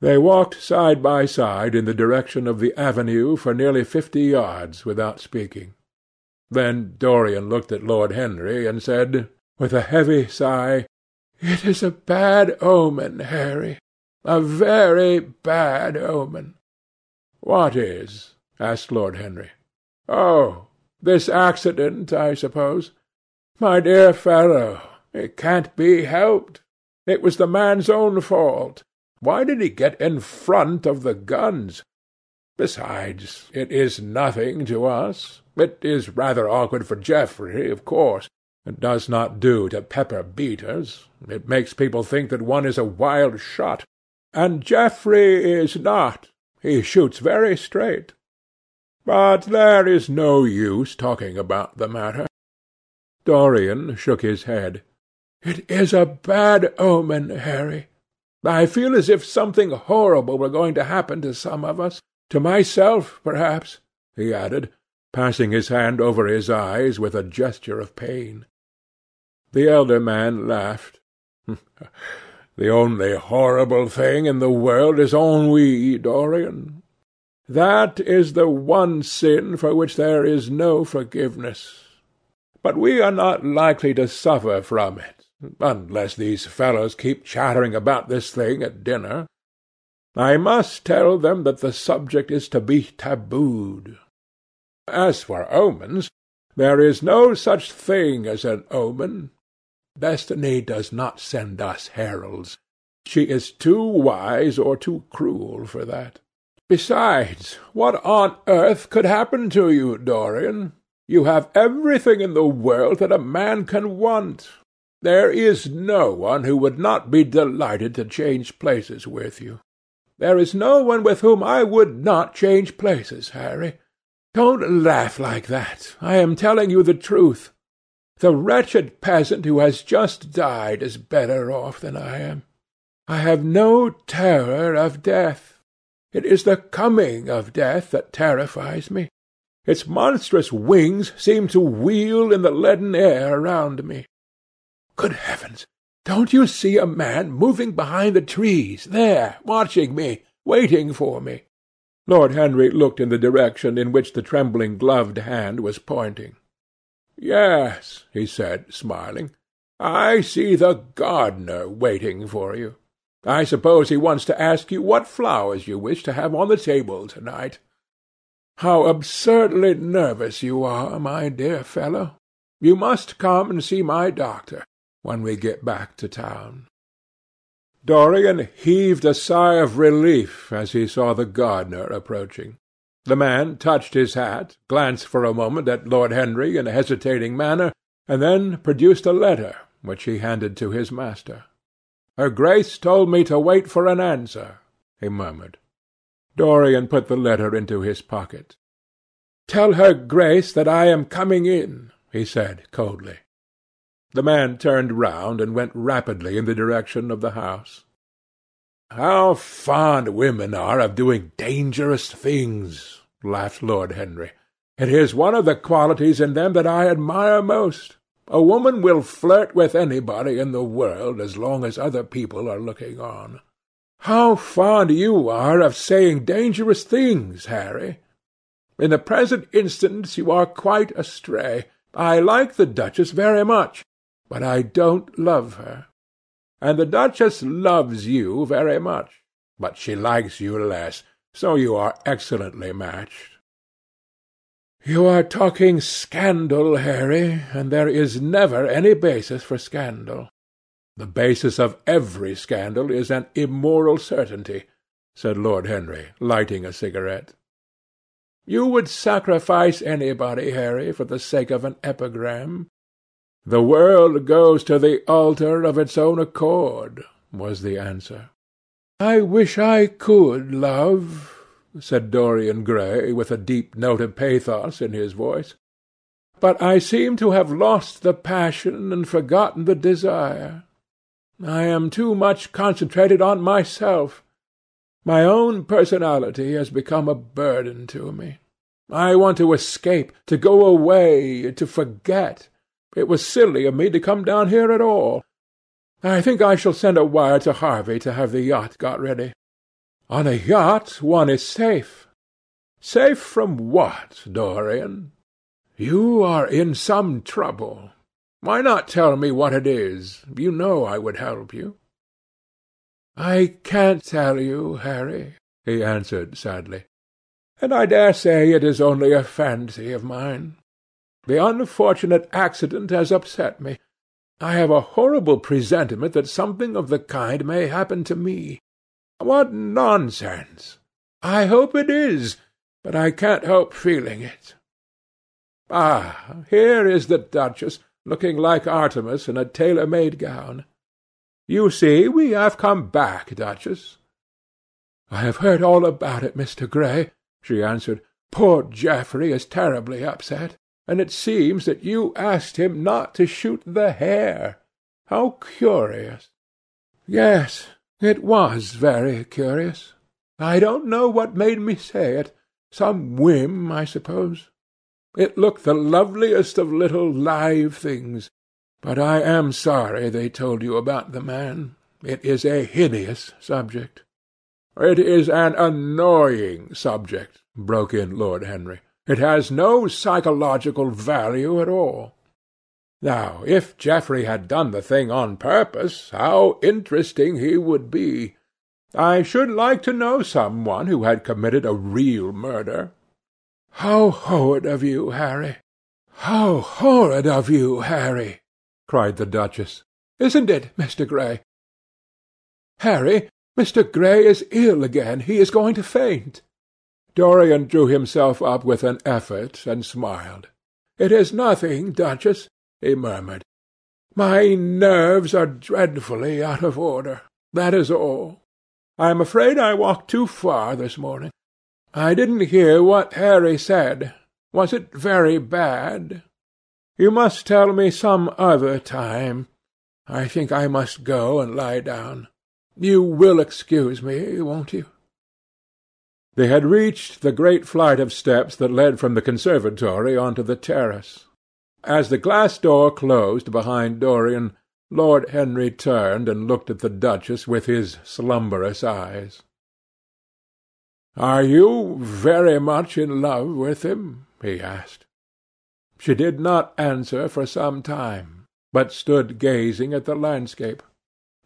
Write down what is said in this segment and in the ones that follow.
They walked side by side in the direction of the avenue for nearly fifty yards without speaking. Then Dorian looked at Lord Henry and said, with a heavy sigh, "It is a bad omen, Harry, a very bad omen." "What is?" asked Lord Henry. "Oh, this accident, I suppose. My dear fellow, it can't be helped. It was the man's own fault. Why did he get in front of the guns? Besides, it is nothing to us. It is rather awkward for Geoffrey, of course. It does not do to pepper beaters. It makes people think that one is a wild shot. And Geoffrey is not. He shoots very straight. But there is no use talking about the matter. Dorian shook his head. It is a bad omen, Harry. I feel as if something horrible were going to happen to some of us. To myself, perhaps, he added, passing his hand over his eyes with a gesture of pain. The elder man laughed. the only horrible thing in the world is ennui, Dorian. That is the one sin for which there is no forgiveness. But we are not likely to suffer from it, unless these fellows keep chattering about this thing at dinner. I must tell them that the subject is to be tabooed. As for omens, there is no such thing as an omen. Destiny does not send us heralds. She is too wise or too cruel for that. Besides, what on earth could happen to you, Dorian? You have everything in the world that a man can want. There is no one who would not be delighted to change places with you. There is no one with whom I would not change places, Harry. Don't laugh like that. I am telling you the truth. The wretched peasant who has just died is better off than I am. I have no terror of death. It is the coming of death that terrifies me. Its monstrous wings seem to wheel in the leaden air around me. Good heavens! Don't you see a man moving behind the trees, there, watching me, waiting for me? Lord Henry looked in the direction in which the trembling gloved hand was pointing. Yes, he said, smiling. I see the gardener waiting for you. I suppose he wants to ask you what flowers you wish to have on the table to-night. How absurdly nervous you are, my dear fellow. You must come and see my doctor when we get back to town. Dorian heaved a sigh of relief as he saw the gardener approaching. The man touched his hat, glanced for a moment at Lord Henry in a hesitating manner, and then produced a letter, which he handed to his master. Her Grace told me to wait for an answer, he murmured. Dorian put the letter into his pocket. Tell her Grace that I am coming in, he said coldly. The man turned round and went rapidly in the direction of the house. How fond women are of doing dangerous things, laughed Lord Henry. It is one of the qualities in them that I admire most. A woman will flirt with anybody in the world as long as other people are looking on. How fond you are of saying dangerous things, Harry! In the present instance you are quite astray. I like the Duchess very much, but I don't love her. And the Duchess loves you very much, but she likes you less, so you are excellently matched. You are talking scandal, Harry, and there is never any basis for scandal. The basis of every scandal is an immoral certainty, said Lord Henry, lighting a cigarette. You would sacrifice anybody, Harry, for the sake of an epigram. The world goes to the altar of its own accord, was the answer. I wish I could love, said Dorian Gray, with a deep note of pathos in his voice. But I seem to have lost the passion and forgotten the desire. I am too much concentrated on myself. My own personality has become a burden to me. I want to escape, to go away, to forget. It was silly of me to come down here at all. I think I shall send a wire to Harvey to have the yacht got ready. On a yacht one is safe. Safe from what, Dorian? You are in some trouble. Why not tell me what it is? You know I would help you. I can't tell you, Harry, he answered sadly, and I dare say it is only a fancy of mine. The unfortunate accident has upset me. I have a horrible presentiment that something of the kind may happen to me. What nonsense! I hope it is, but I can't help feeling it. Ah, here is the Duchess, looking like Artemis in a tailor-made gown. You see, we have come back, Duchess. I have heard all about it, Mr. Gray, she answered. Poor Geoffrey is terribly upset, and it seems that you asked him not to shoot the hare. How curious! Yes, it was very curious. I don't know what made me say it. Some whim, I suppose. It looked the loveliest of little live things. But I am sorry they told you about the man. It is a hideous subject. It is an annoying subject, broke in Lord Henry. It has no psychological value at all. Now, if Geoffrey had done the thing on purpose, how interesting he would be! I should like to know some one who had committed a real murder. How horrid of you, Harry! How horrid of you, Harry! cried the Duchess. Isn't it, Mr. Gray? Harry, Mr. Gray is ill again. He is going to faint. Dorian drew himself up with an effort and smiled. It is nothing, Duchess, he murmured. My nerves are dreadfully out of order. That is all. I am afraid I walked too far this morning. I didn't hear what Harry said. Was it very bad? You must tell me some other time. I think I must go and lie down. You will excuse me, won't you? They had reached the great flight of steps that led from the conservatory on to the terrace. As the glass door closed behind Dorian, Lord Henry turned and looked at the Duchess with his slumberous eyes. "Are you very much in love with him?" he asked. She did not answer for some time, but stood gazing at the landscape.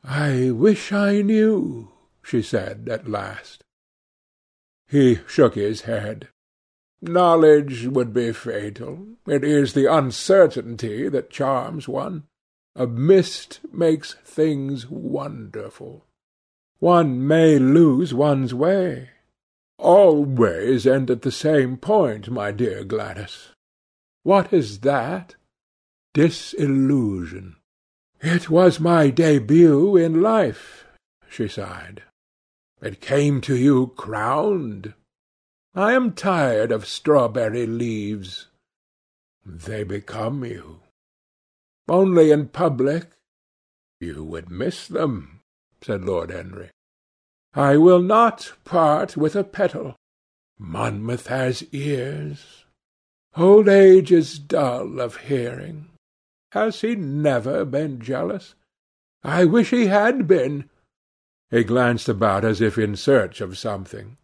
"I wish I knew," she said at last. He shook his head. "Knowledge would be fatal. It is the uncertainty that charms one. A mist makes things wonderful. One may lose one's way. All ways end at the same point, my dear Gladys. What is that? Disillusion. It was my debut in life, she sighed. It came to you crowned. I am tired of strawberry leaves. They become you. Only in public you would miss them, said Lord Henry. I will not part with a petal. Monmouth has ears. Old age is dull of hearing. Has he never been jealous? I wish he had been. He glanced about as if in search of something.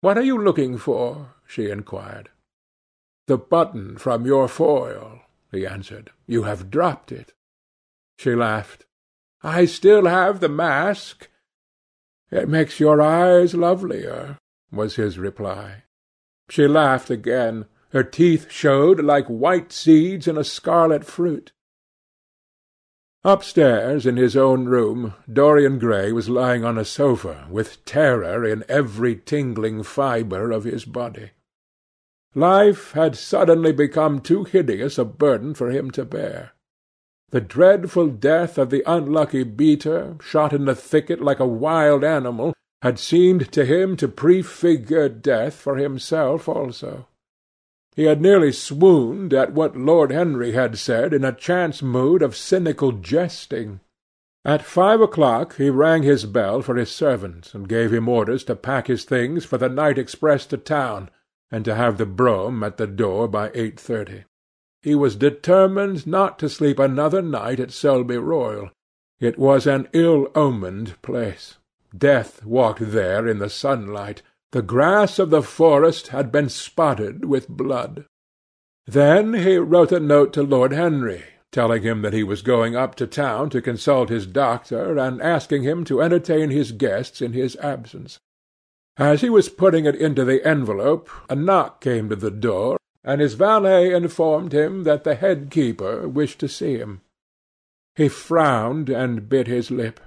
What are you looking for? she inquired. The button from your foil, he answered. You have dropped it. She laughed. I still have the mask. It makes your eyes lovelier, was his reply. She laughed again. Her teeth showed like white seeds in a scarlet fruit. Upstairs, in his own room, Dorian Gray was lying on a sofa, with terror in every tingling fibre of his body. Life had suddenly become too hideous a burden for him to bear. The dreadful death of the unlucky beater, shot in the thicket like a wild animal, had seemed to him to prefigure death for himself also. He had nearly swooned at what Lord Henry had said in a chance mood of cynical jesting. At five o'clock he rang his bell for his servant, and gave him orders to pack his things for the night express to town, and to have the brougham at the door by eight thirty. He was determined not to sleep another night at Selby Royal. It was an ill-omened place. Death walked there in the sunlight. The grass of the forest had been spotted with blood. Then he wrote a note to Lord Henry, telling him that he was going up to town to consult his doctor, and asking him to entertain his guests in his absence. As he was putting it into the envelope, a knock came to the door, and his valet informed him that the head keeper wished to see him. He frowned and bit his lip.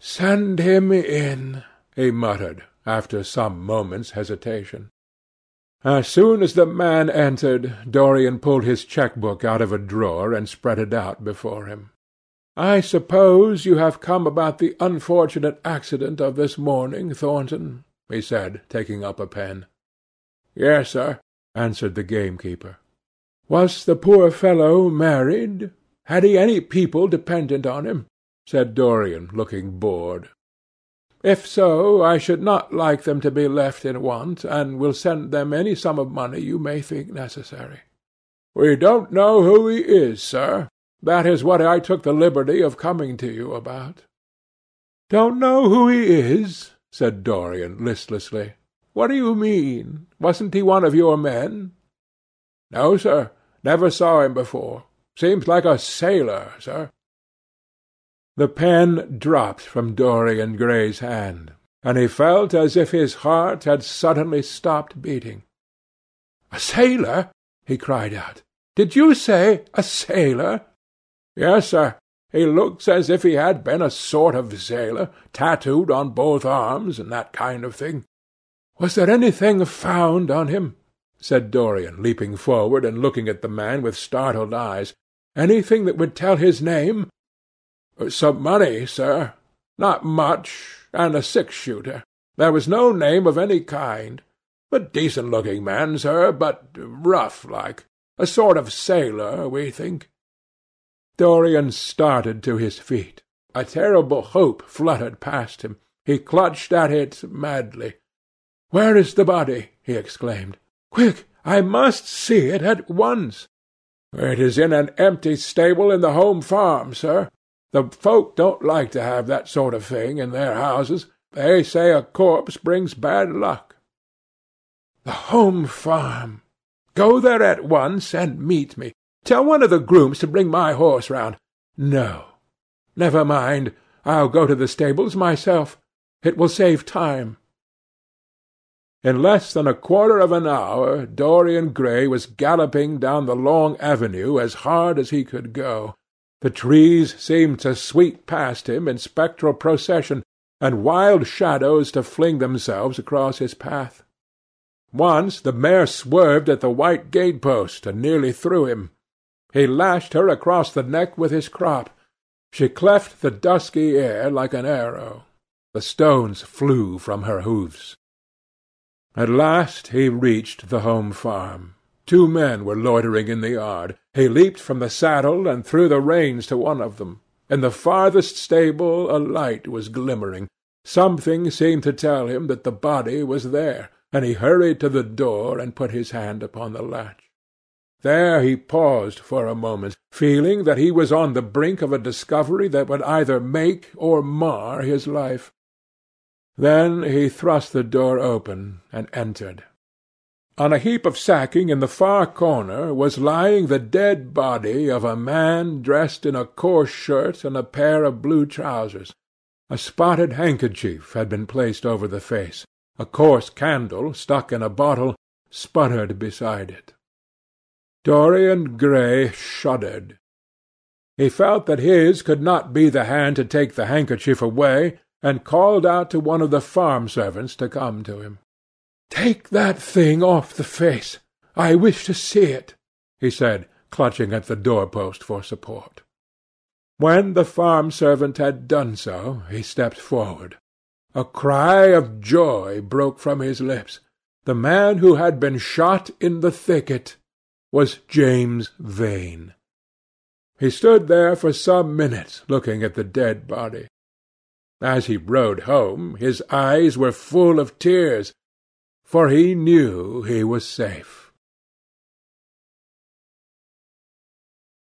"Send him in," he muttered, after some moments' hesitation. As soon as the man entered, Dorian pulled his cheque-book out of a drawer and spread it out before him. "I suppose you have come about the unfortunate accident of this morning, Thornton?" he said, taking up a pen. "Yes, sir," answered the gamekeeper. "Was the poor fellow married? Had he any people dependent on him?" said Dorian, looking bored. If so, I should not like them to be left in want, and will send them any sum of money you may think necessary." "We don't know who he is, sir. That is what I took the liberty of coming to you about." "Don't know who he is?" said Dorian listlessly. "What do you mean? Wasn't he one of your men?" "No, sir. Never saw him before. Seems like a sailor, sir. The pen dropped from Dorian Gray's hand, and he felt as if his heart had suddenly stopped beating. "A sailor!" he cried out. "Did you say a sailor?" "Yes, sir. He looks as if he had been a sort of sailor, tattooed on both arms, and that kind of thing." "Was there anything found on him?" said Dorian, leaping forward and looking at the man with startled eyes. "Anything that would tell his name? Uh, "Some money, sir. Not much, and a six-shooter. There was no name of any kind. A decent-looking man, sir, but rough like. A sort of sailor, we think." Dorian started to his feet. A terrible hope fluttered past him. He clutched at it madly. "Where is the body?" he exclaimed. "Quick! I must see it at once." "It is in an empty stable in the home farm, sir. The folk don't like to have that sort of thing in their houses. They say a corpse brings bad luck." "The home farm! Go there at once and meet me. Tell one of the grooms to bring my horse round. No. Never mind. I'll go to the stables myself. It will save time." In less than a quarter of an hour Dorian Gray was galloping down the long avenue as hard as he could go. The trees seemed to sweep past him in spectral procession, and wild shadows to fling themselves across his path. Once the mare swerved at the white gate-post and nearly threw him. He lashed her across the neck with his crop. She cleft the dusky air like an arrow. The stones flew from her hoofs. At last he reached the home farm. Two men were loitering in the yard. He leaped from the saddle and threw the reins to one of them. In the farthest stable a light was glimmering. Something seemed to tell him that the body was there, and he hurried to the door and put his hand upon the latch. There he paused for a moment, feeling that he was on the brink of a discovery that would either make or mar his life. Then he thrust the door open and entered. On a heap of sacking in the far corner was lying the dead body of a man dressed in a coarse shirt and a pair of blue trousers. A spotted handkerchief had been placed over the face. A coarse candle, stuck in a bottle, sputtered beside it. Dorian Gray shuddered. He felt that his could not be the hand to take the handkerchief away, and called out to one of the farm servants to come to him. "Take that thing off the face. I wish to see it," he said, clutching at the door-post for support. When the farm servant had done so, he stepped forward. A cry of joy broke from his lips. The man who had been shot in the thicket was James Vane. He stood there for some minutes looking at the dead body. As he rode home, his eyes were full of tears, for he knew he was safe.